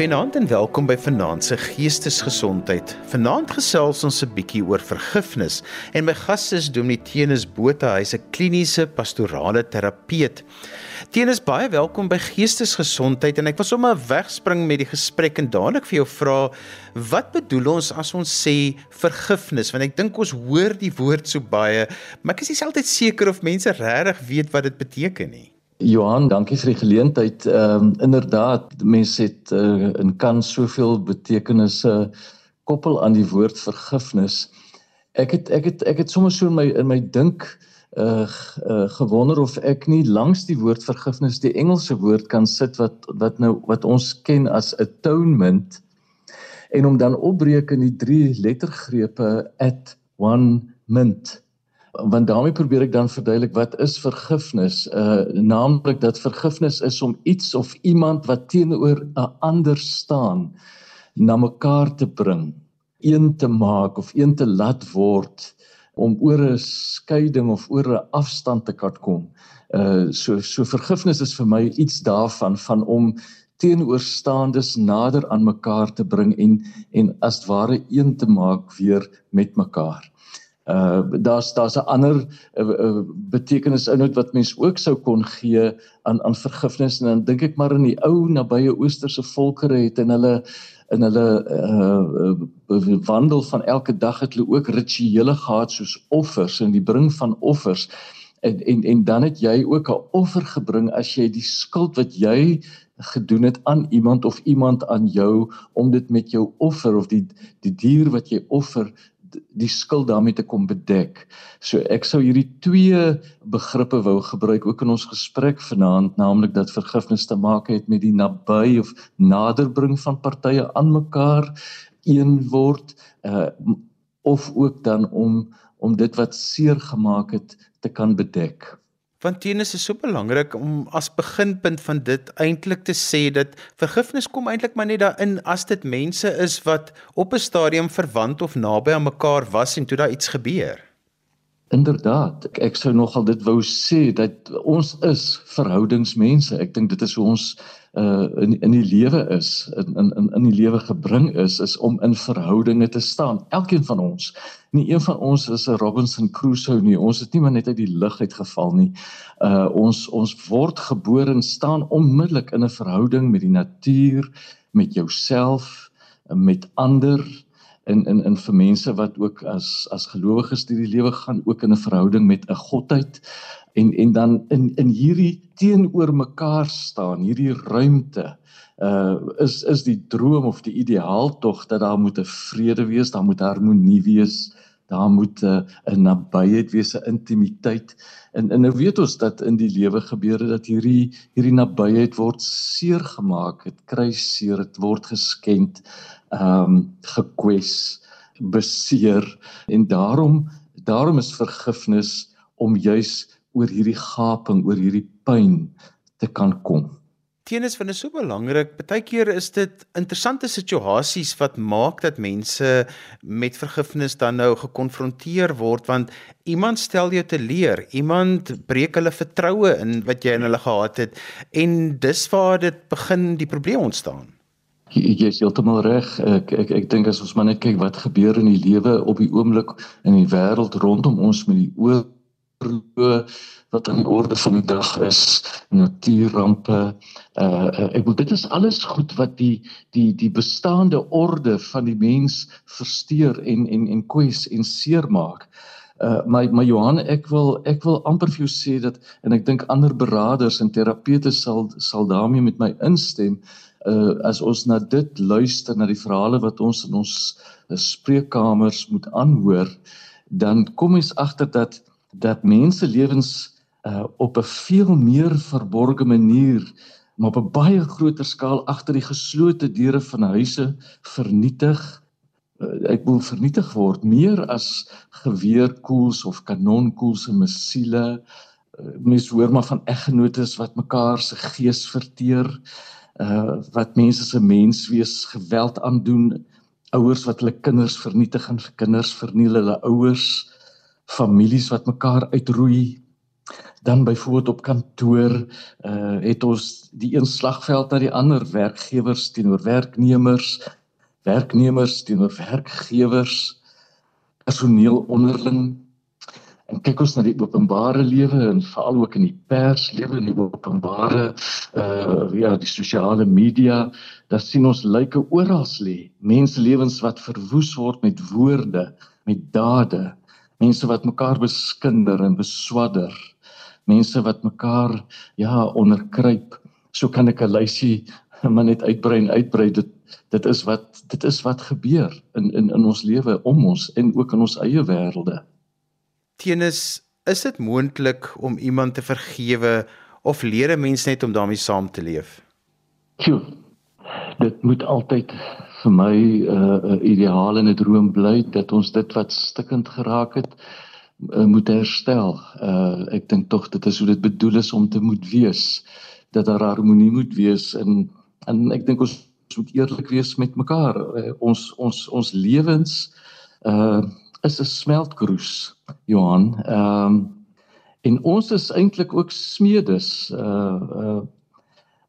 Goeienaand en welkom by Vanaand se Geestesgesondheid. Vanaand gesels ons 'n bietjie oor vergifnis en my gas is Dominee Tenus Botha, hy's 'n kliniese pastorale terapeut. Tenus, baie welkom by Geestesgesondheid en ek wil sommer wegspring met die gesprek en dadelik vir jou vra wat bedoel ons as ons sê vergifnis want ek dink ons hoor die woord so baie, maar ek is nie altyd seker of mense regtig weet wat dit beteken nie. Johan, dankie vir die geleentheid. Ehm um, inderdaad, mense het uh, in kan soveel betekenisse koppel aan die woord vergifnis. Ek het ek het ek het sommer so in my in my dink uh, uh gewonder of ek nie langs die woord vergifnis die Engelse woord kan sit wat wat nou wat ons ken as atonement en om dan opbreek in die drie lettergrepe at one mint want daarmee probeer ek dan verduidelik wat is vergifnis. Uh naamlik dat vergifnis is om iets of iemand wat teenoor 'n ander staan na mekaar te bring een te maak of een te laat word om oor 'n skeiding of oor 'n afstand te kan kom. Uh so so vergifnis is vir my iets daarvan van om teenoorstaandes nader aan mekaar te bring en en as ware een te maak weer met mekaar uh daar's daar's 'n ander uh, uh, betekenis inhoud wat mens ook sou kon gee aan aan vergifnis. En dan dink ek maar in die ou nabye oosterse volkere het en hulle in hulle uh, uh wandel van elke dag het hulle ook rituele gehad soos offers en die bring van offers. En en en dan het jy ook 'n offer gebring as jy die skuld wat jy gedoen het aan iemand of iemand aan jou om dit met jou offer of die die dier wat jy offer die skuld daarmee te kom bedek. So ek sou hierdie twee begrippe wou gebruik ook in ons gesprek vanaand, naamlik dat vergifnis te maak het met die naby of naderbring van partye aan mekaar een word uh of ook dan om om dit wat seer gemaak het te kan bedek. Want tennis is so belangrik om as beginpunt van dit eintlik te sê dat vergifnis kom eintlik maar net daarin as dit mense is wat op 'n stadium verwant of naby aan mekaar was en toe daar iets gebeur. Inderdaad, ek, ek sou nogal dit wou sê dat ons is verhoudingsmense. Ek dink dit is hoe ons uh in in die lewe is, in in in die lewe gebring is, is om in verhoudinge te staan. Elkeen van ons. Nie een van ons is 'n Robinson Crusoe nie. Ons het nie maar net uit die lug uitgeval nie. Uh ons ons word gebore en staan onmiddellik in 'n verhouding met die natuur, met jouself, met ander in in in vir mense wat ook as as gelowiges deur die lewe gaan ook in 'n verhouding met 'n godheid. En en dan in in hierdie teenoor mekaar staan hierdie ruimte uh is is die droom of die ideaal tog dat daar moet 'n vrede wees daar moet harmonie wees daar moet 'n uh, nabyheid wees 'n intimiteit. En en nou weet ons dat in die lewe gebeure dat hierdie hierdie nabyheid word seer gemaak dit kry seer dit word geskend ehm um, gekwes beseer en daarom daarom is vergifnis om juis oor hierdie gaping, oor hierdie pyn te kan kom. Teenoor van is so belangrik. Partykeer is dit interessante situasies wat maak dat mense met vergifnis dan nou gekonfronteer word want iemand stel jou te leer, iemand breek hulle vertroue in wat jy in hulle gehad het en dis waar dit begin die probleem ontstaan. Jy is heeltemal reg. Ek ek ek dink as ons maar net kyk wat gebeur in die lewe op die oomblik in die wêreld rondom ons met die oor wat die orde van die dag is, natuurrampe. Uh ek wil dit is alles goed wat die die die bestaande orde van die mens versteur en en en kwes en seermaak. Uh my my Johan, ek wil ek wil amper vir jou sê dat en ek dink ander beraders en terapeute sal sal daarmee met my instem uh as ons na dit luister na die verhale wat ons in ons spreekkamers moet aanhoor dan kom ons agter dat dat mense lewens uh, op 'n veel meer verborgde manier maar op 'n baie groter skaal agter die geslote deure van huise vernietig uh, ek wil vernietig word meer as geweerkoels of kanonkoels en missiele. Uh, mens hoor maar van eggenotes wat mekaar se gees verteer uh, wat mense se menswees geweld aandoen ouers wat hulle kinders vernietig en vir kinders verniel hulle ouers families wat mekaar uitroei Dan byvoorbeeld op kantoor uh het ons die een slagveld na die ander werkgewers teenoor werknemers, werknemers teenoor werkgewers, personeel onderling. En kyk ons na die openbare lewe en veral ook in die pers lewe en die openbare uh ja, die sosiale media, daar sien ons lyke oral lê. Menselewens wat verwoes word met woorde, met dade. Mense wat mekaar beskinder en beswadder mense wat mekaar ja onderkruip. So kan ek 'n lysie maar net uitbrei en uitbrei dit dit is wat dit is wat gebeur in in in ons lewe om ons en ook in ons eie wêrelde. Teens is dit moontlik om iemand te vergewe of leer 'n mens net om daarmee saam te leef? Sjoe. Dit moet altyd vir my 'n uh, uh, ideaal en 'n droom bly dat ons dit wat stikkend geraak het uh, moet herstel. Uh ek dink tog dit is hoe dit bedoel is om te moet wees dat daar harmonie moet wees en en ek dink ons moet eerlik wees met mekaar. Uh, ons ons ons lewens uh is 'n smeltkroes, Johan. Ehm um, en ons is eintlik ook smedes. Uh uh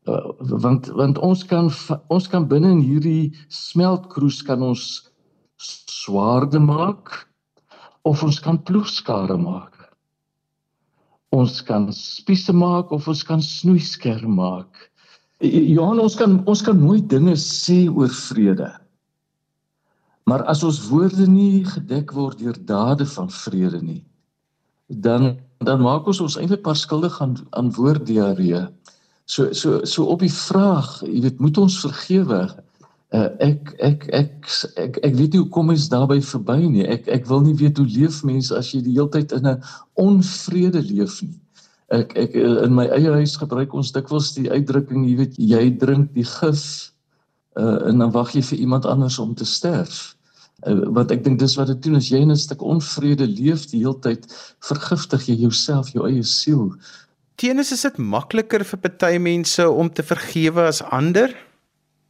Uh, want want ons kan ons kan binne in hierdie smeltkroes kan ons swaarde maak of ons kan ploegskare maak. Ons kan spiese maak of ons kan snoeiskerm maak. Johan ons kan ons kan mooi dinge sê oor vrede. Maar as ons woorde nie gedek word deur dade van vrede nie, dan dan maak ons ons eintlik pas skuldig aan aan woorddiarree. So so so op die vraag, jy weet, moet ons vergewe? Uh, ek, ek ek ek ek weet nie hoe kom mens daarby verby nie. Ek ek wil nie weet hoe leef mense as jy die hele tyd in 'n onvrede leef nie. Ek ek in my eie huis gebruik ons dikwels die uitdrukking, jy weet, jy drink die gif uh, en dan wag jy vir iemand anders om te sterf. Uh, want ek dink dis wat dit doen as jy in 'n stuk onvrede leef die hele tyd, vergiftig jy jouself, jou eie siel. Teenoor is dit makliker vir party mense om te vergewe as ander?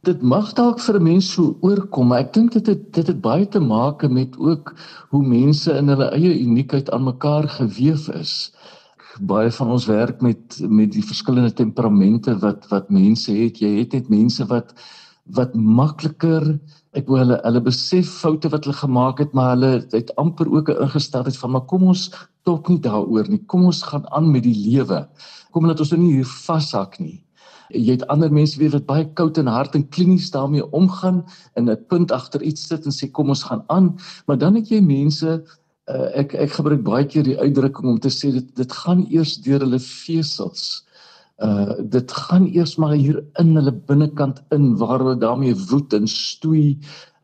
dit mag dalk vir 'n mens so oorkom, maar ek dink dit het dit het baie te maak met ook hoe mense in hulle eie uniekheid aan mekaar gewewe is. Baie van ons werk met met die verskillende temperamente wat wat mense het. Jy het net mense wat wat makliker ek wou hulle hulle besef foute wat hulle gemaak het, maar hulle het amper ook 'n ingesteldheid van maar kom ons talk nie daaroor nie. Kom ons gaan aan met die lewe. Kom net ons nou nie hier vashak nie jy het ander mense weer wat baie koud in hart en klinies daarmee omgaan en 'n punt agter iets sit en sê kom ons gaan aan maar dan het jy mense uh, ek ek gebruik baie keer die uitdrukking om te sê dit dit gaan eers deur hulle vesels uh dit gaan eers maar hier in hulle binnekant in waar hulle daarmee woed en stoei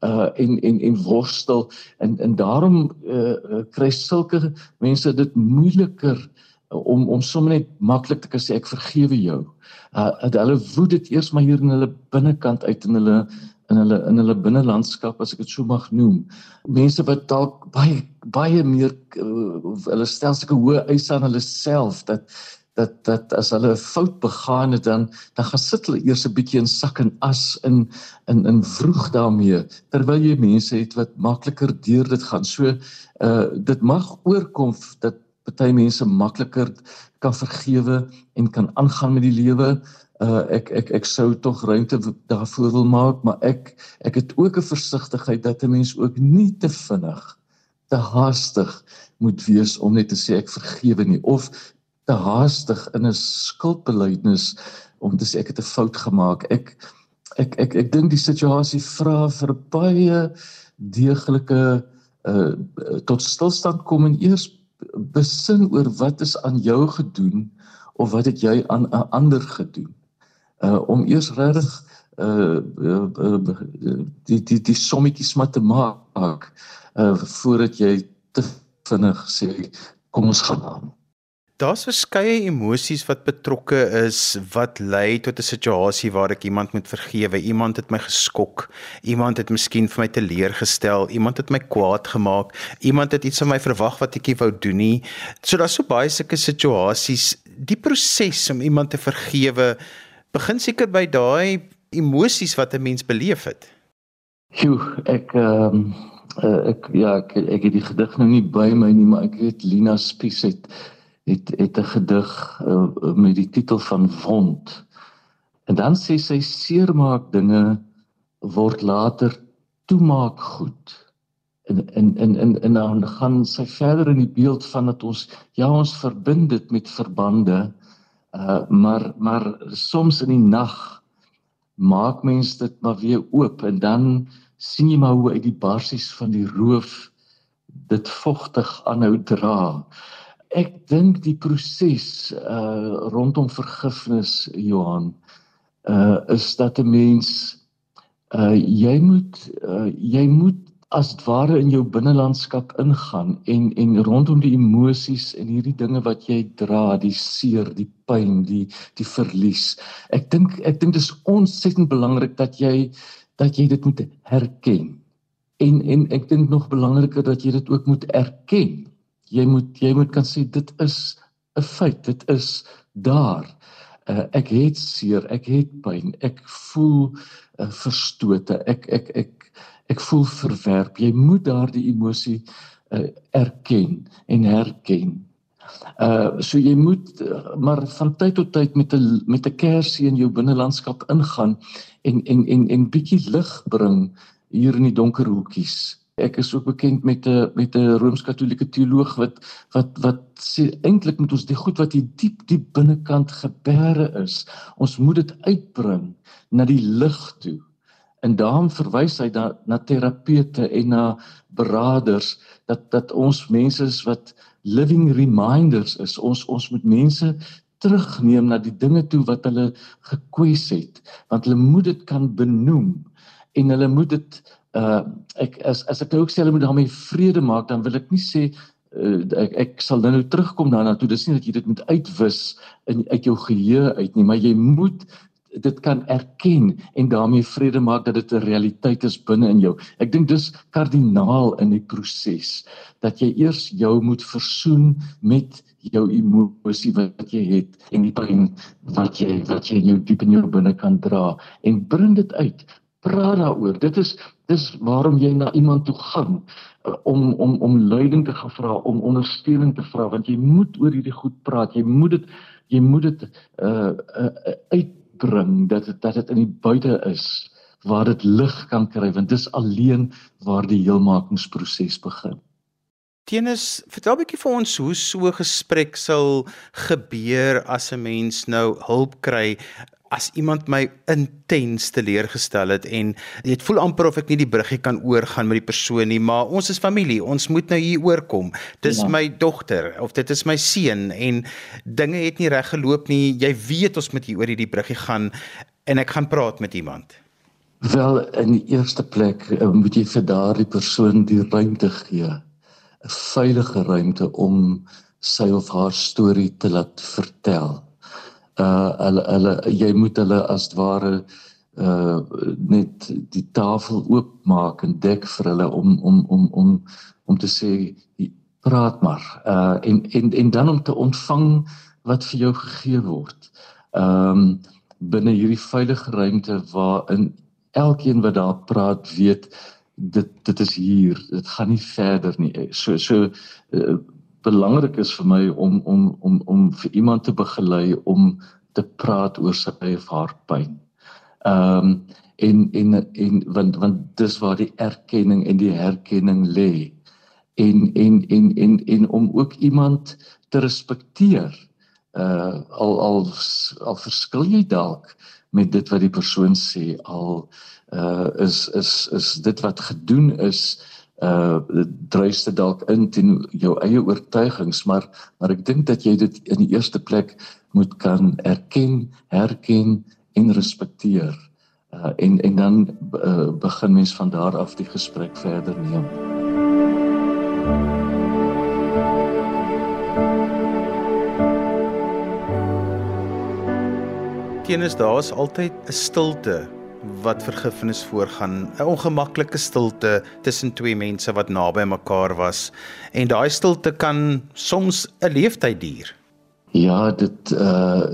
uh en en en worstel en en daarom uh, kry sulke mense dit moeiliker om om sommer net maklik te kan sê ek vergewe jou. Uh hulle woed dit eers maar hier in hulle binnekant uit in hulle in hulle in hulle binnelandskap as ek dit so mag noem. Mense wat dalk baie baie meer uh, hulle stel sulke hoë eise aan hulle self dat dat dat as hulle 'n fout begaan het dan dan gaan sit hulle eers 'n bietjie in sak en as in in in vroeg daarmee terwyl jy mense het wat makliker deur dit gaan. So uh dit mag oorkom dat party mense makliker kan vergewe en kan aangaan met die lewe. Uh ek ek ek sou tog ruimte daarvoor wil maak, maar ek ek het ook 'n versigtigheid dat 'n mens ook nie te vinnig te haastig moet wees om net te sê ek vergewe nie of te haastig in 'n skuldbeleidnis om te sê ek het 'n fout gemaak. Ek ek ek ek dink die situasie vra vir baie deeglike uh tot stilstand kom en eers besin oor wat is aan jou gedoen of wat het jy aan 'n ander gedoen. Uh om eers regtig uh, uh, uh die die die sommetjies maar te maak uh voordat jy te vinnig sê kom ons gaan aan. Daar's verskeie emosies wat betrokke is wat lei tot 'n situasie waar ek iemand moet vergewe. Iemand het my geskok. Iemand het miskien vir my teleurgestel. Iemand het my kwaad gemaak. Iemand het iets van my verwag wat ek nie wou doen nie. So daar's so baie sulke situasies. Die proses om iemand te vergewe begin seker by daai emosies wat 'n mens beleef het. Joe, ek ehm um, uh, ek ja, ek ek het die gedig nou nie by my nie, maar ek weet Lina Spies het het het 'n gedig uh, met die titel van Wond. En dan sê sy seermaak dinge word later toemaak goed. En en en en en dan gaan sy verder in die beeld van dat ons ja ons verbind dit met verbande uh maar maar soms in die nag maak mens dit maar weer oop en dan sien jy maar hoe uit die barsies van die roof dit vogtig aanhou dra. Ek dink die proses uh rondom vergifnis Johan uh is dat 'n mens uh jy moet uh jy moet as ware in jou binnelandskap ingaan en en rondom die emosies en hierdie dinge wat jy dra, die seer, die pyn, die die verlies. Ek dink ek dink dit is ontsettend belangrik dat jy dat jy dit moet herken en en ek dink nog belangriker dat jy dit ook moet erken. Jy moet jy moet kan sê dit is 'n feit, dit is daar. Uh, ek het seer, ek het pyn, ek voel uh, verstote, ek ek ek ek voel verwerp. Jy moet daardie emosie uh, erken en herken. Uh so jy moet uh, maar van tyd tot tyd met 'n met 'n kersie in jou binnelandskap ingaan en en en en bietjie lig bring hier in die donker hoekies. Ek is ook bekend met 'n met 'n rooms-katolieke teoloog wat wat wat sê eintlik moet ons die goed wat hier diep diep binnekant gebeure is, ons moet dit uitbring na die lig toe. En daarom verwys hy da, na terapeute en na beraders dat dat ons mense is wat living reminders is. Ons ons moet mense terugneem na die dinge toe wat hulle gekwes het, want hulle moet dit kan benoem en hulle moet dit uh ek as as ek ook sê hulle moet daarmee vrede maak dan wil ek nie sê uh, ek ek sal nou terugkom daarna toe dis nie dat jy dit moet uitwis in uit jou geheue uit nie maar jy moet dit kan erken en daarmee vrede maak dat dit 'n realiteit is binne in jou. Ek dink dis kardinaal in die proses dat jy eers jou moet versoen met jou emosie wat jy het en die pyn wat jy wat jy in jou diep in jou binne kan dra en bring dit uit praat daaroor. Dit is dis waarom jy na iemand toe gaan uh, om om om leiding te vra, om ondersteuning te vra want jy moet oor hierdie goed praat. Jy moet dit jy moet dit uh, uh uitbring dat het, dat dit in die buite is waar dit lig kan kry want dis alleen waar die heelmakingsproses begin. Tenus, vertel 'n bietjie vir ons hoe so 'n gesprek sal gebeur as 'n mens nou hulp kry as iemand my intens teleurgestel het en dit voel amper of ek nie die bruggie kan oorgaan met die persoon nie, maar ons is familie, ons moet nou hier oorkom. Dis ja. my dogter of dit is my seun en dinge het nie reg geloop nie. Jy weet ons moet hier oor hierdie bruggie gaan en ek gaan praat met iemand. Wel in die eerste plek eh, moet jy vir daardie persoon die ruimte gee. 'n Veilige ruimte om sy of haar storie te laat vertel uh hulle hulle jy moet hulle as ware uh net die tafel oopmaak en dek vir hulle om om om om om te sê praat maar uh en en en dan om te ontvang wat vir jou gegee word. Ehm um, binne hierdie veilige ruimte waarin elkeen wat daar praat weet dit dit is hier dit gaan nie verder nie so so uh, belangrik is vir my om om om om vir iemand te begelei om te praat oor sy of haar pyn. Ehm um, en en en want want dis waar die erkenning en die herkenning lê. En en en en en om ook iemand te respekteer. Uh al al al verskil jy dalk met dit wat die persoon sê al uh is is is dit wat gedoen is uh druiste dalk in teen jou eie oortuigings maar maar ek dink dat jy dit in die eerste plek moet kan erken, herken en respekteer. Uh en en dan uh, begin mens van daar af die gesprek verder neem. Teenoor daar is altyd 'n stilte wat vergifnis voorgaan, 'n ongemaklike stilte tussen twee mense wat naby mekaar was en daai stilte kan soms 'n leeftyd duur. Ja, dit uh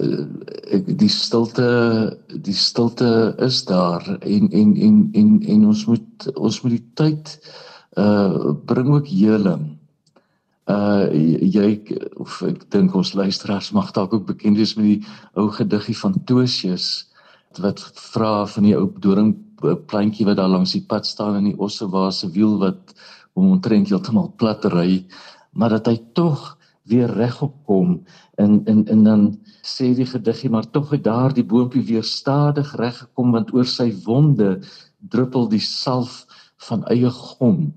die stilte die stilte is daar en en en en en ons moet ons moet die tyd uh bring ook heling. uh jy of ek dink ons luisteraars mag dalk ook bekend wees met die ou gediggie van Tosius wat vra van die ou doring plantjie wat daar langs die pad staan in die osse waar se wiel wat hom omtrent heeltemal plat ry maar dat hy tog weer regop kom en en en dan sê die gediggie maar tog het daardie boontjie weer stadig reg gekom want oor sy wonde druppel die salf van eie gom.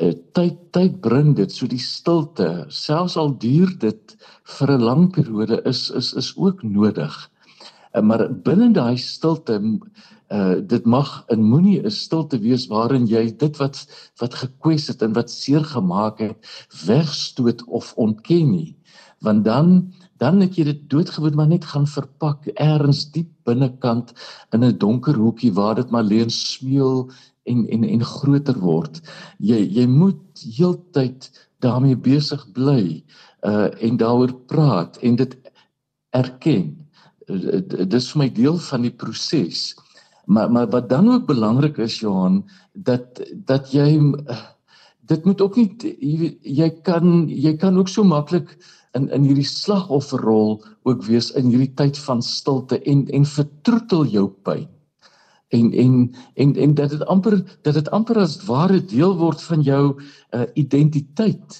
Uh, tyd tyd bring dit so die stilte selfs al duur dit vir 'n lang periode is is is ook nodig. Uh, maar binne daai stilte uh dit mag in moenie 'n stilte wees waarin jy dit wat wat gekwes het en wat seer gemaak het wegstoot of ontken nie want dan dan het jy dit doodgewoon maar net gaan verpak eers diep binnekant in 'n donker hoekie waar dit maar leen smeel en en en groter word. Jy jy moet heeltyd daarmee besig bly uh en daaroor praat en dit erken. Uh, dit is vir my deel van die proses. Maar maar wat dan ook belangrik is Johan dat dat jy uh, dit moet ook nie jy, jy kan jy kan ook so maklik in in hierdie slagofferrol ook wees in hierdie tyd van stilte en en vertroetel jou pyn. En en en en dat dit amper dat dit amper as ware deel word van jou uh, identiteit.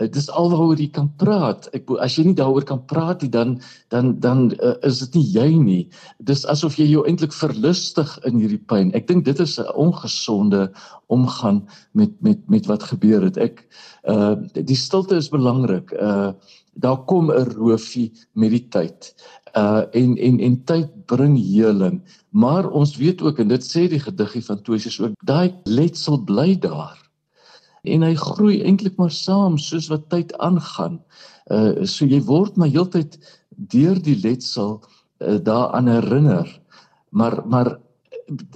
Uh, dis alwaaroor jy kan praat. Ek as jy nie daaroor kan praat nie dan dan dan uh, is dit nie jy nie. Dis asof jy jou eintlik verlustig in hierdie pyn. Ek dink dit is 'n ongesonde omgang met met met wat gebeur het. Ek uh die stilte is belangrik. Uh daar kom 'n roofie met die tyd. Uh en en en tyd bring heling, maar ons weet ook en dit sê die gediggie van Tosius ook, daai letsel bly daar. En hy groei eintlik maar saam soos wat tyd aangaan. Uh so jy word maar heeltyd deur die letsel uh, daaraan herinner. Maar maar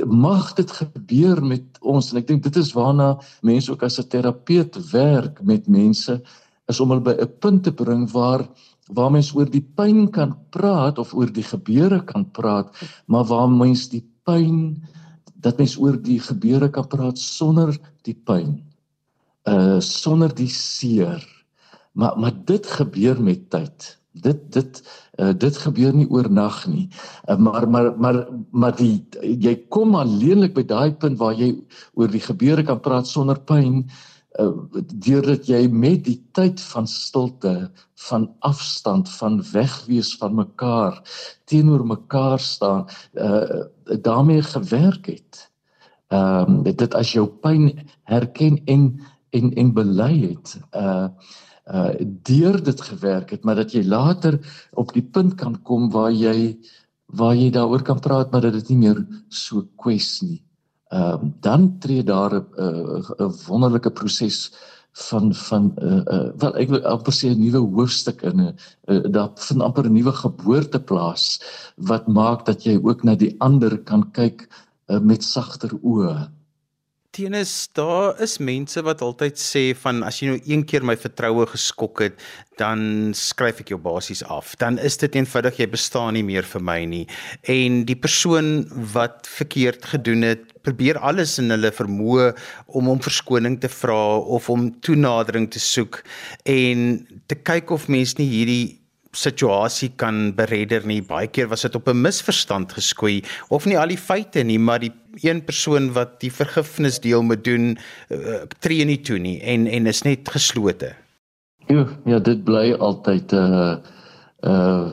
mag dit gebeur met ons en ek dink dit is waarna mense ook as 'n terapeut werk met mense is om hulle by 'n punt te bring waar waar mens oor die pyn kan praat of oor die gebeure kan praat, maar waar mens die pyn dat mens oor die gebeure kan praat sonder die pyn. Uh sonder die seer. Maar maar dit gebeur met tyd. Dit dit uh, dit gebeur nie oornag nie. Uh, maar maar maar maar die jy kom alleenlik by daai punt waar jy oor die gebeure kan praat sonder pyn uh, deurdat jy met die tyd van stilte, van afstand, van wegwees van mekaar teenoor mekaar staan, uh daarmee gewerk het. Ehm um, dit as jou pyn herken en en en bely het. Uh uh deur dit gewerk het, maar dat jy later op die punt kan kom waar jy waar jy daaroor kan praat maar dat dit nie meer so kwes nie ehm uh, dan tree daar 'n uh, 'n wonderlike proses van van uh, uh, wel ek wil amper sê 'n nuwe hoofstuk in 'n uh, daar vind amper 'n nuwe geboorte plaas wat maak dat jy ook na die ander kan kyk uh, met sagter oë. Tenis, daar is mense wat altyd sê van as jy nou een keer my vertroue geskok het, dan skryf ek jou basies af. Dan is dit eenvoudig jy bestaan nie meer vir my nie. En die persoon wat verkeerd gedoen het, probeer alles in hulle vermoë om om verskoning te vra of om toenadering te soek en te kyk of mens nie hierdie situasie kan beredder nie. Baie keer was dit op 'n misverstand geskoei of nie al die feite nie, maar die een persoon wat die vergifnis deel moet doen, uh, tree nie toe nie en en is net geslote. Jo, ja, dit bly altyd 'n uh, uh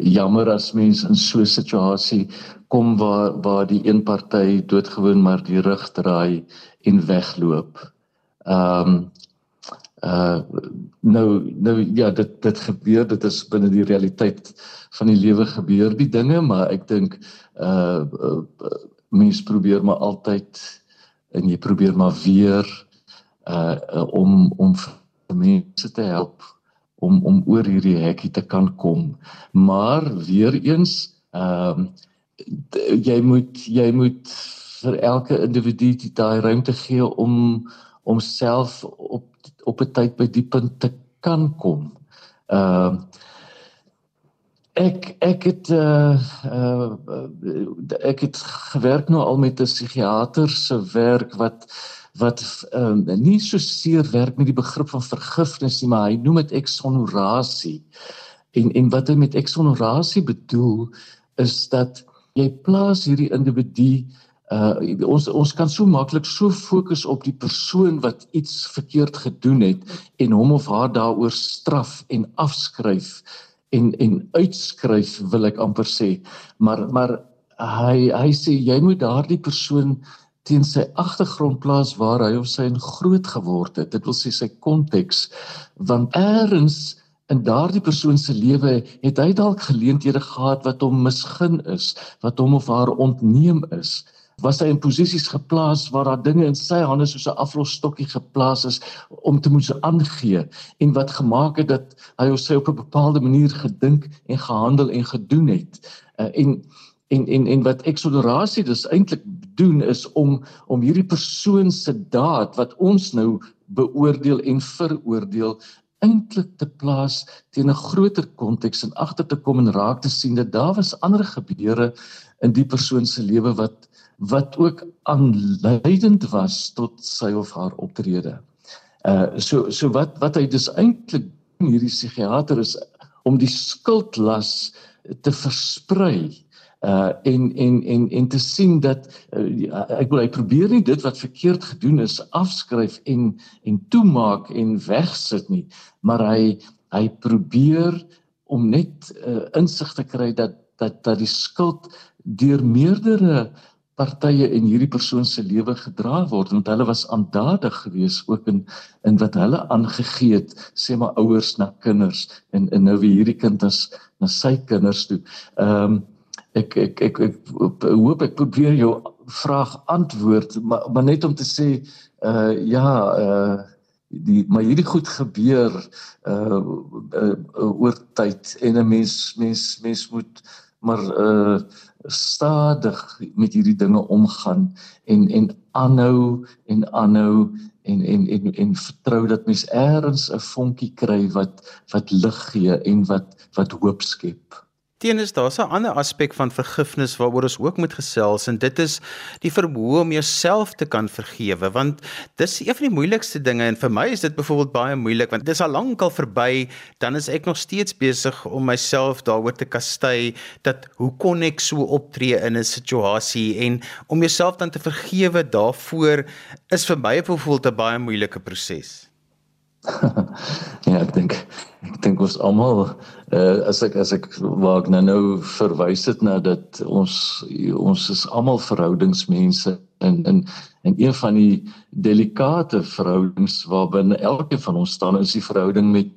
jammer as mens in so 'n situasie kom waar waar die een party doodgewoon maar die rug draai en wegloop. Ehm um, uh nou nou ja dit dit gebeur dit is binne die realiteit van die lewe gebeur die dinge maar ek dink uh, uh mense probeer maar altyd en jy probeer maar weer uh, uh om om mense te help om om oor hierdie hekkie te kan kom. Maar weer eens ehm uh, jy moet jy moet vir elke individu daai ruimte gee om om self op op 'n tyd by die punt te kan kom. Ehm uh, ek ek het uh, uh ek het gewerk nou al met 'n psigiater se werk wat wat ehm um, nie so seer werk met die begrip van vergifnis nie, maar hy noem dit exonorasie. En en wat hy met exonorasie bedoel is dat jy plaas hierdie individu uh ons ons kan so maklik so fokus op die persoon wat iets verkeerd gedoen het en hom of haar daaroor straf en afskryf en en uitskryf wil ek amper sê. Maar maar hy hy sê jy moet daardie persoon teen sy agtergrond plaas waar hy of sy in groot geword het. Dit wil sê sy konteks. Want eers in daardie persoon se lewe het hy dalk geleenthede gehad wat hom misgun is wat hom of haar ontneem is was hy in posisies geplaas waar daar dinge in sy hande soos 'n aflosstokkie geplaas is om te moet aangee en wat gemaak het dat hy of sy op 'n bepaalde manier gedink en gehandel en gedoen het. Uh, en en en en wat eksodorasie dus eintlik doen is om om hierdie persoon se daad wat ons nou beoordeel en veroordeel eintlik te plaas teen 'n groter konteks en agter te kom en raak te sien dat daar was ander gebeure in die persoon se lewe wat wat ook aanleidend was tot sy of haar optrede. Uh so so wat wat hy dus eintlik hierdie psigiater is om die skuldlas te versprei uh en en en en te sien dat uh, ek wil hy probeer nie dit wat verkeerd gedoen is afskryf en en toemaak en wegsit nie maar hy hy probeer om net uh, insig te kry dat dat dat die skuld deur meerdere partye in hierdie persoon se lewe gedra word want hulle was aandadig geweest ook in in wat hulle aangegee het sê maar ouers na kinders en en nou wie hierdie kind as na sy kinders toe. Ehm um, ek, ek ek ek ek hoop ek probeer jou vraag antwoord maar maar net om te sê uh ja uh die maar hierdie goed gebeur uh, uh, oor tyd en 'n mens mens mens moet maar uh stadig met hierdie dinge omgaan en en aanhou en aanhou en en en en vertrou dat mens eers 'n vonkie kry wat wat lig gee en wat wat hoop skep teenoor daar's 'n ander aspek van vergifnis waaroor ons ook moet gesels en dit is die vermoë om jouself te kan vergewe want dis een van die moeilikste dinge en vir my is dit byvoorbeeld baie moeilik want dis al lank al verby dan is ek nog steeds besig om myself daaroor te kastei dat hoe kon ek so optree in 'n situasie en om jouself dan te vergewe daarvoor is vir my byvoorbeeld 'n baie moeilike proses ja, ek dink ek dink ons almal uh, as ek as ek waar ek nou nou verwys het na dat ons ons is almal verhoudingsmense en en en een van die delikate verhoudings waarbinne elkeen van ons staan is die verhouding met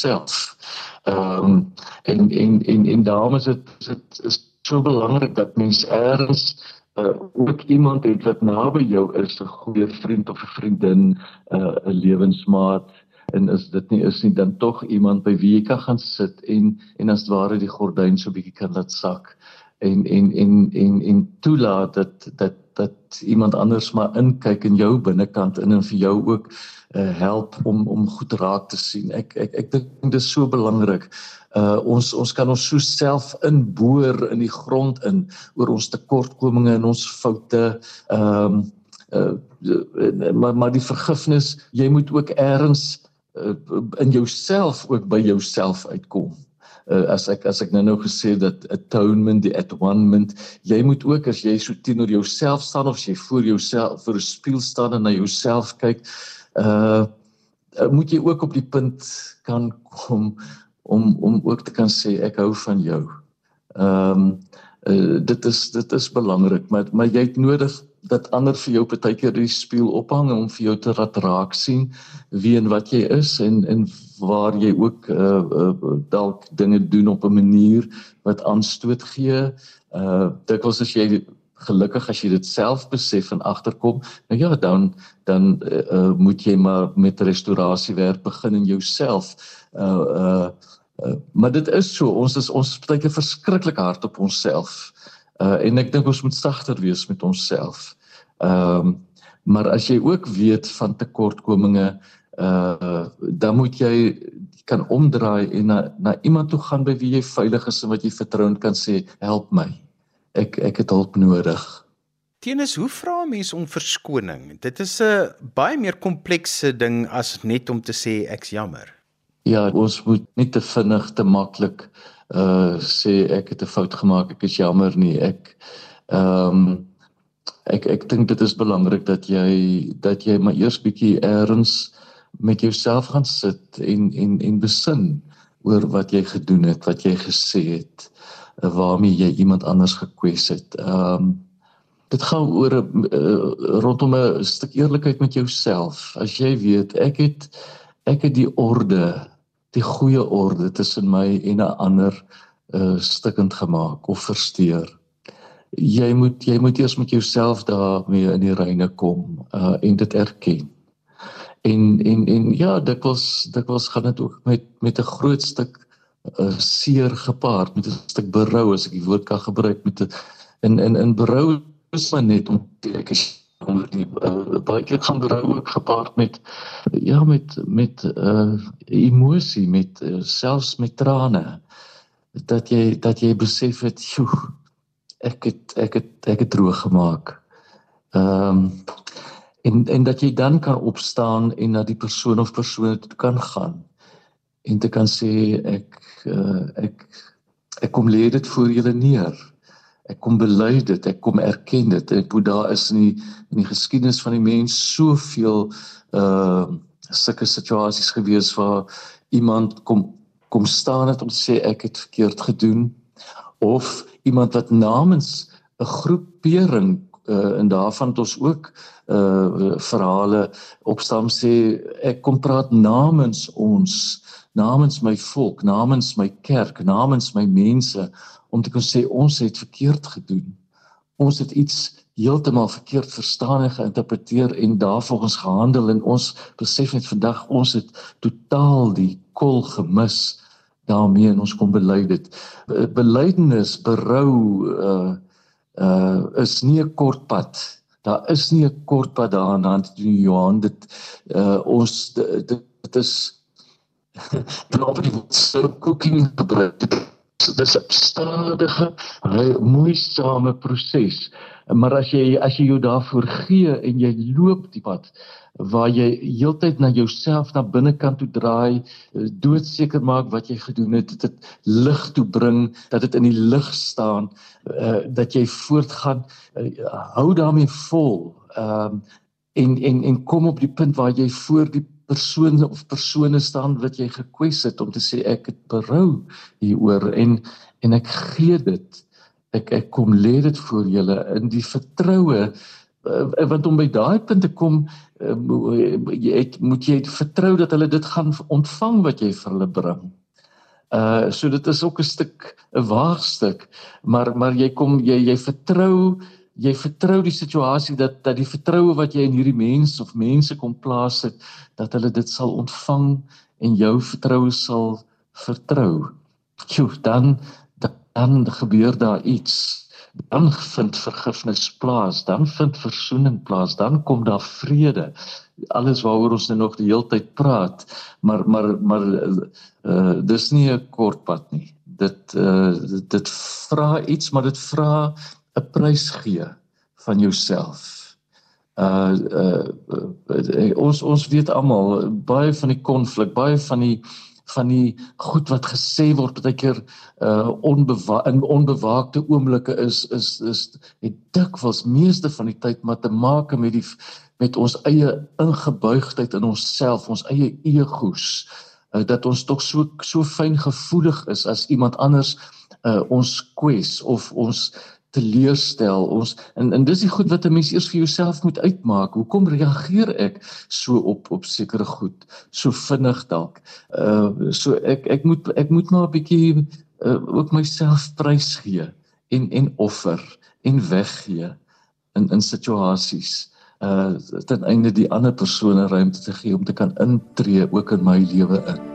self. Ehm um, en en en en daarom is dit dit is so belangrik dat mens eers uh, ook iemand het wat naby jou is, 'n goeie vriend of 'n vriendin, uh, 'n lewensmaat, en is dit nie is nie dan tog iemand by wie jy kan gaan sit en en as ware die gordyn so bietjie kan laat sak en en en en en toelaat dat dat dat iemand anders maar inkyk in jou binnekant in en vir jou ook uh, help om om goed raak te sien. Ek ek ek dink dit is so belangrik. Uh ons ons kan ons so self inboor in die grond in oor ons tekortkominge en ons foute. Ehm um, uh, maar maar die vergifnis, jy moet ook eers in jouself ook by jouself uitkom. Uh, as ek as ek nou nou gesê dat atonement die atonement jy moet ook as jy so teenoor jouself staan of jy voor jouself voor 'n spieël staan en na jouself kyk uh moet jy ook op die punt kan kom om om ook te kan sê ek hou van jou. Ehm um, uh, dit is dit is belangrik maar maar jy het nodig dat ander vir jou partykeer die spieël ophang om vir jou te laat raak sien wie en wat jy is en en waar jy ook uh, uh dalk dinge doen op 'n manier wat aanstoot gee. Uh dikwels as jy gelukkig as jy dit self besef en agterkom, nou ja, dan dan uh, uh moet jy maar met restaurasiewerk begin in jouself. Uh uh Uh, maar dit is so ons is ons baie verskriklik hard op onsself. Uh en ek dink ons moet sagter wees met onsself. Ehm um, maar as jy ook weet van tekortkominge uh dan moet jy kan omdraai en na na iemand toe gaan by wie jy veilig is en wat jy vertrou en kan sê help my. Ek ek het hulp nodig. Tenis, hoe vra 'n mens om verskoning? Dit is 'n baie meer komplekse ding as net om te sê ek's jammer. Ja, ons moet nie te vinnig te maklik uh sê ek het 'n fout gemaak, ek is jammer nie. Ek ehm um, ek ek dink dit is belangrik dat jy dat jy maar eers bietjie eers met jouself gaan sit en en en besin oor wat jy gedoen het, wat jy gesê het, uh, waarmee jy iemand anders gekwes het. Ehm um, dit gaan oor 'n uh, rondom 'n stuk eerlikheid met jouself. As jy weet ek het ek het die orde die goeie orde tussen my en 'n ander uh stikkend gemaak of versteur. Jy moet jy moet eers met jouself daarmee in die reine kom uh en dit erken. En en en ja, dit was dit was gaan dit ook met met 'n groot stuk uh seer gepaard, met 'n stuk berou as ek die woord kan gebruik met 'n in in in berou is maar net om ek is onder die uh, baie keer gaan berou ook gepaard met ja met met uh emosie met uh, selfs met trane dat jy dat jy besef het joe ek het ek het ek het droog gemaak. Ehm um, en en dat jy dan kan opstaan en na die persoon of persone toe kan gaan en te kan sê ek uh, ek ek kom lê dit voor julle neer ek kom bely dit, ek kom erken dit. Ek moet daar is in die in die geskiedenis van die mens soveel uh sulke situasies gewees waar iemand kom kom staan het om te sê ek het verkeerd gedoen of iemand wat namens 'n groepering uh en daarvan het ons ook uh verhale opstaan sê ek kom praat namens ons namens my volk namens my kerk namens my mense om te kon sê ons het verkeerd gedoen. Ons het iets heeltemal verkeerd verstaan en geïnterpreteer en daarvolgens gehandel en ons besef net vandag ons het totaal die kol gemis daarmee en ons kom bely dit. Belydenis, berou uh uh is nie 'n kort pad. Daar is nie 'n kort pad daaraan doen Johan dit uh ons dit, dit is probeer so cooking gebruik dis 'n stadige, moeisame proses. Maar as jy as jy jou daarvoor gee en jy loop die pad waar jy heeltyd na jouself na binnekant toe draai, doodseker maak wat jy gedoen het, dit lig toe bring, dat dit in die lig staan, uh, dat jy voortgaan, uh, hou daarmee vol. Ehm uh, en en en kom op die punt waar jy voor die persone of persone staan wat jy gekwes het om te sê ek het berou hieroor en en ek gee dit ek ek kom lê dit voor julle in die vertroue uh, want om by daai punt te kom uh, jy het, moet jy vertrou dat hulle dit gaan ontvang wat jy vir hulle bring. Uh so dit is ook 'n stuk 'n waagstuk maar maar jy kom jy jy vertrou jy vertrou die situasie dat dat die vertroue wat jy in hierdie mens of mense kom plaas het dat hulle dit sal ontvang en jou vertroue sal vertrou. Tjoe, dan dan gebeur daar iets. Dan vind vergifnis plaas, dan vind verzoening plaas, dan kom daar vrede. Alles waaroor ons nou nog die hele tyd praat, maar maar maar uh dis nie 'n kort pad nie. Dit uh dit vra iets, maar dit vra 'n prys gee van jouself. Uh, uh uh ons ons weet almal baie van die konflik, baie van die van die goed wat gesê word baie keer uh onbewa in onbewaakte oomblikke is is is het dikwels meeste van die tyd maar te maak met die met ons eie ingebuigdheid in onsself, ons eie egos uh, dat ons tog so so fyn gevoelig is as iemand anders uh ons kwes of ons teleurstel ons en en dis die goed wat 'n mens eers vir jouself moet uitmaak. Hoekom reageer ek so op op sekere goed so vinnig dalk? Uh so ek ek moet ek moet maar 'n bietjie uh, ook myself prys gee en en offer en weggee in in situasies uh ten einde die ander persone ruimte te gee om te kan intree ook in my lewe in.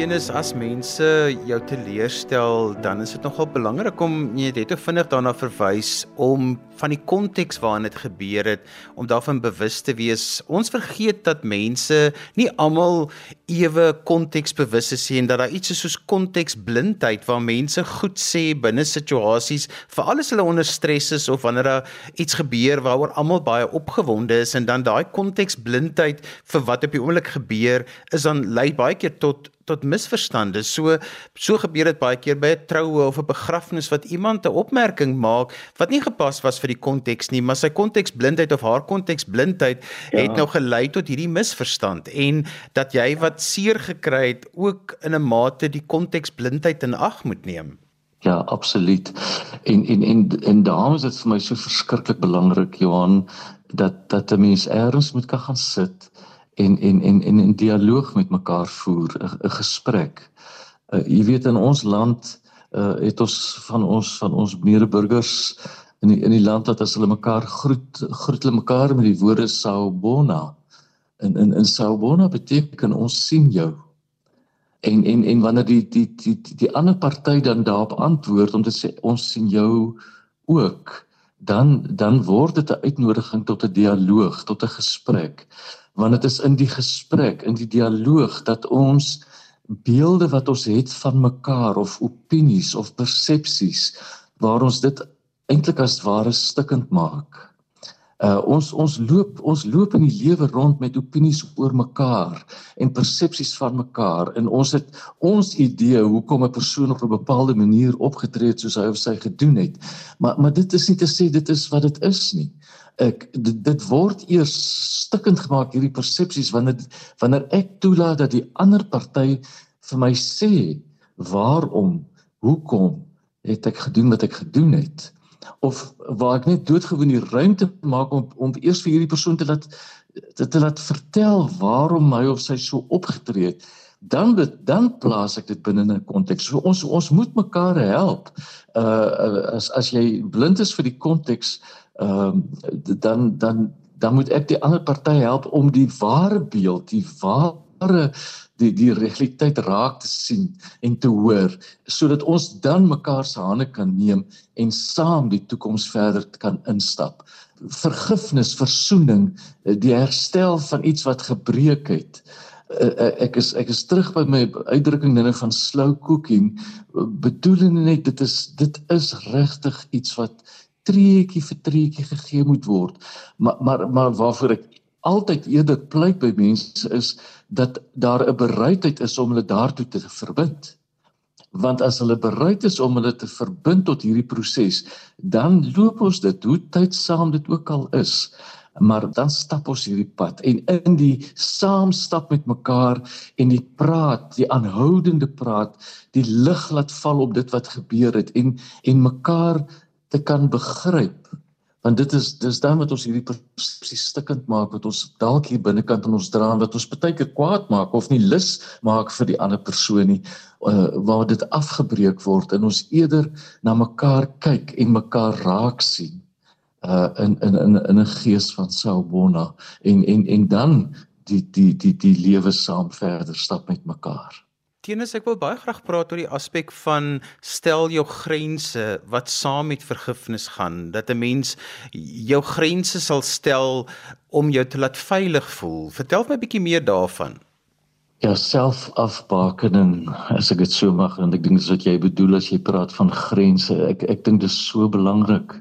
Tenis as mense jou teleurstel, dan is dit nogal belangrik om jy te vinnig daarna verwys om van die konteks waarin dit gebeur het om daarvan bewus te wees. Ons vergeet dat mense nie almal ewe konteksbewus is en dat daar iets is soos konteksblindheid waar mense goed sê binne situasies, veral as hulle onder stres is of wanneer daar iets gebeur waaroor almal baie opgewonde is en dan daai konteksblindheid vir wat op die oomblik gebeur is dan lei baie keer tot tot misverstande. So so gebeur dit baie keer by 'n troue of 'n begrafnis wat iemand 'n opmerking maak wat nie gepas was vir die konteks nie, maar sy konteksblindheid of haar konteksblindheid ja. het nou gelei tot hierdie misverstand en dat jy wat seer gekry het ook in 'n mate die konteksblindheid in ag moet neem. Ja, absoluut. En en en en daarom is dit vir my so verskriklik belangrik Johan dat dat 'n mens eers moet kan gaan sit en en en en 'n dialoog met mekaar voer, 'n gesprek. Uh, jy weet in ons land uh, het ons van ons van ons medeburgers in die, in die land wat as hulle mekaar groet, groet hulle mekaar met die woorde sawubona. In in in sawubona beteken ons sien jou. En en en wanneer die die die die, die ander party dan daarop antwoord om te sê ons sien jou ook, dan dan word dit 'n uitnodiging tot 'n dialoog, tot 'n gesprek want dit is in die gesprek, in die dialoog dat ons beelde wat ons het van mekaar of opinies of persepsies waar ons dit eintlik as ware stikkend maak. Uh ons ons loop ons loop in die lewe rond met opinies oor mekaar en persepsies van mekaar en ons het ons idee hoekom 'n persoon op 'n bepaalde manier opgetree het soos hy of sy gedoen het. Maar maar dit is nie te sê dit is wat dit is nie ek dit, dit word eers stikkend gemaak hierdie persepsies wanneer wanneer ek toelaat dat die ander party vir my sê waarom hoekom het ek gedoen wat ek gedoen het of waar ek net doodgewoon die ruimte maak om om eers vir hierdie persoon te laat te, te laat vertel waarom hy of sy so opgetree het dan dit dan plaas ek dit binne 'n konteks. So ons ons moet mekaar help. Uh as as jy blind is vir die konteks, ehm uh, dan dan dan moet ek die ander party help om die ware beeld, die ware die die realiteit raak te sien en te hoor sodat ons dan mekaar se hande kan neem en saam die toekoms verder kan instap. Vergifnis, versoening, die herstel van iets wat gebreek het. Uh, ek is ek is terug by my uitdrukking dinge van slow cooking bedoelende net dit is dit is regtig iets wat treetjie vir treetjie gegee moet word. Maar maar maar waarvoor ek altyd eerder pleit by mense is dat daar 'n bereidheid is om hulle daartoe te verbind. Want as hulle bereid is om hulle te verbind tot hierdie proses, dan loop ons dit hoe tydsaam dit ook al is, maar dan stap ons hierdie pad en in die saamstap met mekaar en die praat, die aanhoudende praat, die lig laat val op dit wat gebeur het en en mekaar te kan begryp want dit is dis dan wat ons hierdie persepsie stikkend maak wat ons dalk hier binnekant in ons dra en wat ons baie keer kwaad maak of nie lus maak vir die ander persoon nie uh, waar dit afgebreek word en ons eerder na mekaar kyk en mekaar raak sien uh in in in in 'n gees van Saubona en en en dan die die die die lewe saam verder stap met mekaar. Teens ek wil baie graag praat oor die aspek van stel jou grense wat saam met vergifnis gaan dat 'n mens jou grense sal stel om jou te laat veilig voel. Vertel my 'n bietjie meer daarvan. Ja, selfafbakening, as ek dit so mag en ek dink dis wat jy bedoel as jy praat van grense. Ek ek dink dis so belangrik.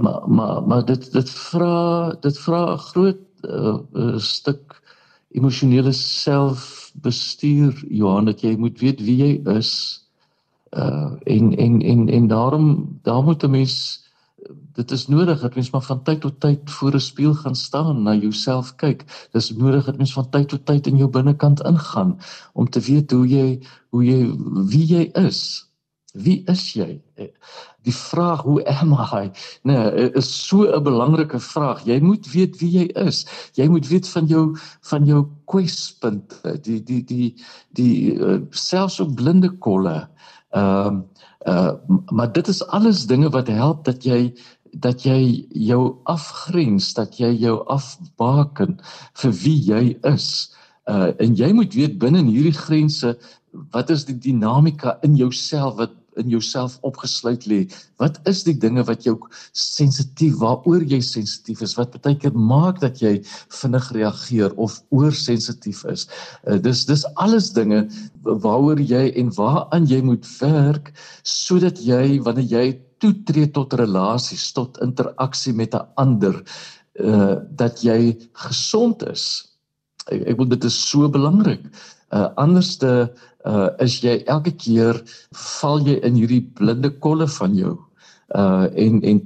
Maar maar maar dit dit vra dit vra 'n groot uh, stuk emosionele selfbestuur Johan dat jy moet weet wie jy is uh en en en en daarom daar moet 'n mens dit is nodig dat mens maar van tyd tot tyd voor 'n spieël gaan staan na jouself kyk. Dis nodig dat mens van tyd tot tyd in jou binnekant ingaan om te weet hoe jy hoe jy wie jy is Wie is jy? Die vraag hoe am I? Nee, is so 'n belangrike vraag. Jy moet weet wie jy is. Jy moet weet van jou van jou kwespunte, die die die die uh, selfs op blinde kolle. Ehm uh, uh, maar dit is alles dinge wat help dat jy dat jy jou afgrens, dat jy jou afbaken vir wie jy is Uh en jy moet weet binne hierdie grense wat is die dinamika in jouself wat in jouself opgesluit lê. Wat is die dinge wat jou sensitief waaroor jy sensitief is wat baie keer maak dat jy vinnig reageer of oorsensitief is. Uh, dis dis alles dinge waaroor jy en waaraan jy moet werk sodat jy wanneer jy toetree tot relasies, tot interaksie met 'n ander, uh dat jy gesond is. Ek, ek wil dit is so belangrik. Uh anderste uh is jy elke keer val jy in hierdie blinde kolle van jou uh en en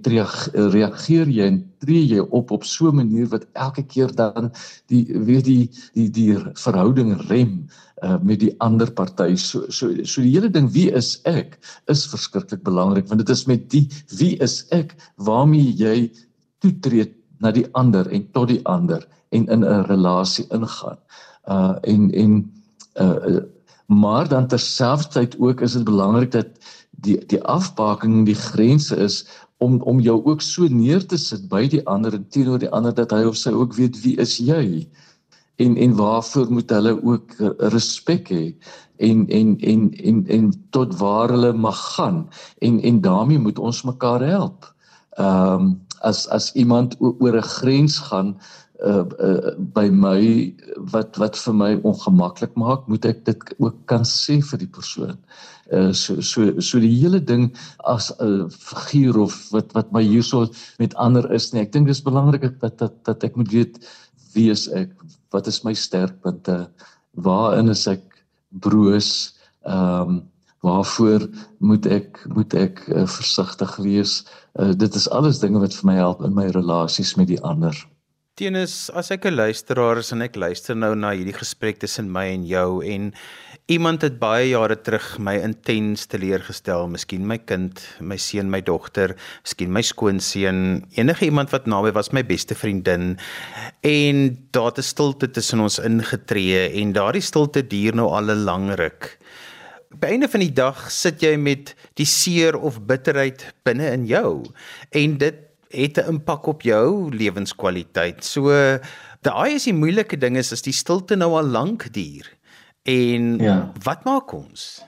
reageer jy en tree jy op op so 'n manier wat elke keer dan die weet die die die verhouding rem uh met die ander party so so so die hele ding wie is ek is verskriklik belangrik want dit is met die wie is ek waarmee jy toetree na die ander en tot die ander en in 'n relasie ingaan. Uh en en uh maar dan terselfdertyd ook is dit belangrik dat die die afbaking die grense is om om jou ook so neer te sit by die ander en teenoor die ander dat hy of sy ook weet wie is jy en en waarvoor moet hulle ook respek hê en en en en en tot waar hulle mag gaan en en daarmee moet ons mekaar help. Ehm um, as as iemand oor 'n grens gaan uh, uh by my wat wat vir my ongemaklik maak, moet ek dit ook kan sê vir die persoon. Uh so so so die hele ding as 'n uh, figuur of wat wat my hierso met ander is nie. Ek dink dis belangrik dat dat dat ek moet weet wie is ek? Wat is my sterkpunte? Waarin is ek broos? Ehm um, waarvoor moet ek moet ek uh, versigtig wees? Uh, dit is alles dinge wat vir my help in my relasies met die ander. Tenis, as ek 'n luisteraar is en ek luister nou na hierdie gesprek tussen my en jou en iemand het baie jare terug my intens teleurgestel, miskien my kind, my seun, my dogter, miskien my skoonseun, enige iemand wat naby was, my beste vriendin en daar het 'n stilte tussen ons ingetree en daardie stilte duur nou al 'n lang ruk. By einde van die dag sit jy met die seer of bitterheid binne in jou en dit het 'n impak op jou lewenskwaliteit. So daai is die moeilike ding is as die stilte nou al lank duur. En ja. wat maak ons?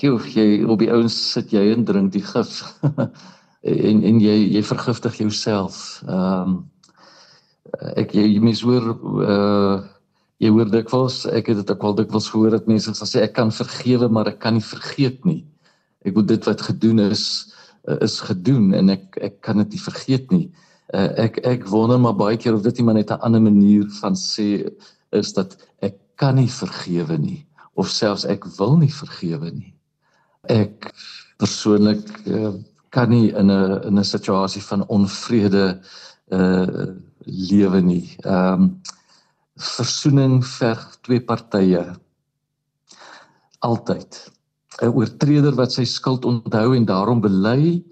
Jy jy op die ouens sit jy en drink die gif. en en jy jy vergiftig jouself. Ehm um, ek jy, jy mens hoor uh jy hoor dikwels ek het dit ook al dikwels gehoor dat mense sê ek kan vergewe maar ek kan nie vergeet nie. Ek moet dit wat gedoen is uh, is gedoen en ek ek kan dit nie vergeet nie. Uh, ek ek wonder maar baie keer of dit iemand net 'n ander manier van sê is dat ek kan nie vergewe nie of selfs ek wil nie vergewe nie. Ek persoonlik uh, kan nie in 'n in 'n situasie van onvrede uh lewe nie. Ehm um, versoening verg twee partye altyd 'n oortreder wat sy skuld onthou en daarom bely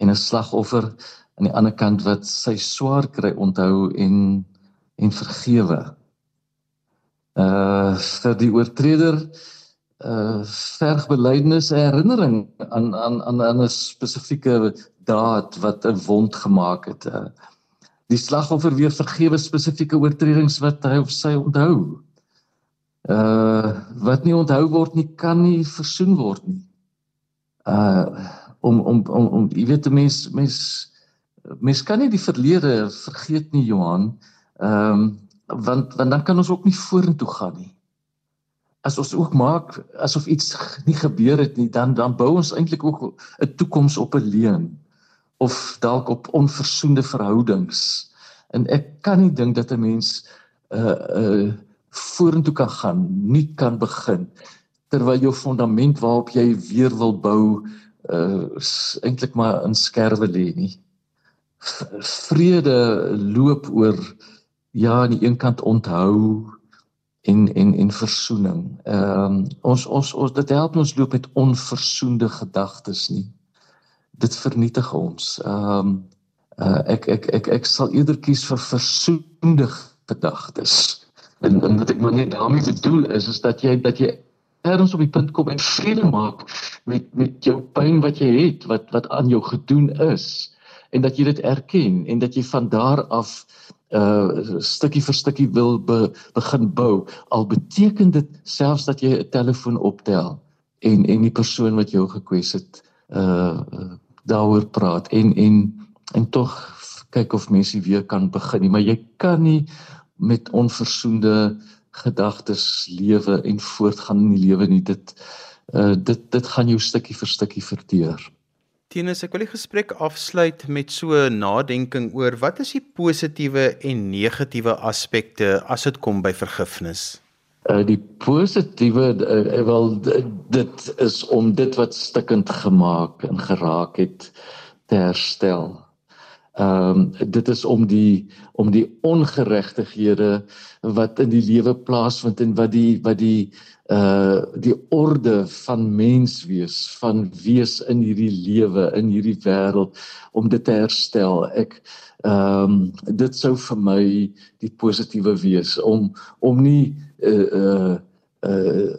en 'n slagoffer aan die ander kant wat sy swaar kry onthou en en vergewe. Uh vir die oortreder uh verg belydenis herinnering aan aan aan 'n spesifieke daad wat 'n wond gemaak het. Uh, die slagoffer weer vergewe spesifieke oortredings wat hy of sy onthou uh wat nie onthou word nie kan nie versoen word nie. Uh om om om om jy weet mense mense mense kan nie die verlede vergeet nie Johan. Ehm um, want want dan kan ons ook nie vorentoe gaan nie. As ons ook maak asof iets nie gebeur het nie, dan dan bou ons eintlik ook 'n toekoms op 'n leuen of dalk op onversoende verhoudings. En ek kan nie dink dat 'n mens uh uh vorentoe kan gaan, nuut kan begin terwyl jou fondament waarop jy weer wil bou uh eintlik maar in skerwe lê nie. Vrede loop oor ja aan die een kant onthou en en en versoening. Ehm um, ons ons ons dit help ons loop met onversoende gedagtes nie. Dit vernietig ons. Ehm um, uh, ek ek ek ek sal eerder kies vir versoende gedagtes. En, en wat ek maar net daarmee bedoel is is dat jy dat jy ergens op die punt kom en vrede maak met met jou pyn wat jy het wat wat aan jou gedoen is. En dat jy dit erken en dat jy van daar af uh stukkie vir stukkie wil be, begin bou. Al beteken dit selfs dat jy 'n telefoon optel en en die persoon wat jou gekwes het uh daaroor praat en en en tog kyk of mense weer kan begin nie. Maar jy kan nie met onversoende gedagtes lewe en voortgaan in die lewe nie dit uh dit dit gaan jou stukkie vir stukkie verteer Tinus, ek wil die gesprek afsluit met so 'n nadenking oor wat is die positiewe en negatiewe aspekte as dit kom by vergifnis? Uh die positiewe uh, wel dit is om dit wat stikkend gemaak en geraak het te herstel. Ehm um, dit is om die om die ongeregtighede wat in die lewe plaasvind en wat die wat die uh die orde van menswees van wees in hierdie lewe in hierdie wêreld om dit te herstel. Ek ehm um, dit sou vir my die positiewe wees om om nie uh uh,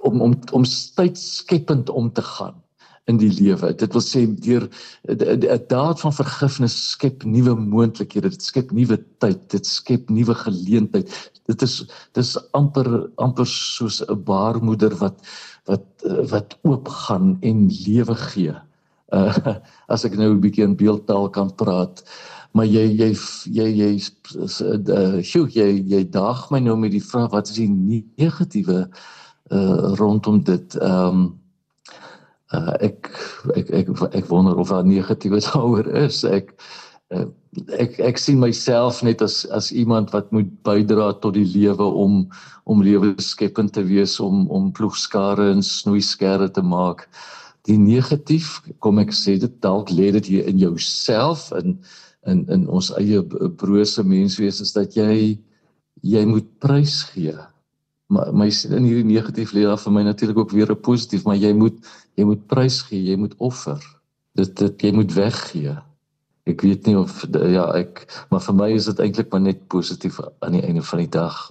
om om om tydskepend om te gaan in die lewe. Dit wil sê deur 'n daad van vergifnis skep nuwe moontlikhede, dit skep nuwe tyd, dit skep nuwe geleentheid. Dit is dis amper amper soos 'n baarmoeder wat wat wat oop gaan en lewe gee. Uh as ek nou 'n bietjie in beeldtaal kan praat, maar jy jy jy jy uh sjoe, jy jy daag my nou met die vraag wat is die negatiewe uh rondom dit. Ehm um, uh, ek, ek ek ek wonder of daar negatiewe daaroor is. Ek uh, ek ek sien myself net as as iemand wat moet bydra tot die lewe om om lewensskepend te wees om om ploegskare en snoeiskerre te maak. Die negatief, kom ek sê dit dalk lê dit hier in jouself in in in ons eie brose menswees is dat jy jy moet prys gee maar my in hierdie negatief lê daar vir my natuurlik ook weer 'n positief maar jy moet jy moet prys gee jy moet offer. Dit dit jy moet weggee. Ek weet nie of ja ek maar vir my is dit eintlik maar net positief aan die einde van die dag.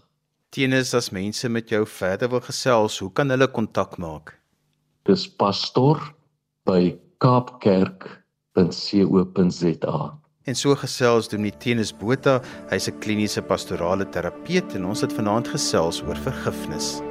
Teenoor as mense met jou verder wil gesels hoe kan hulle kontak maak? Dis pastor by kaapkerk.co.za En so gesels Dominus Botha, hy's 'n kliniese pastorale terapeut en ons het vanaand gesels oor vergifnis.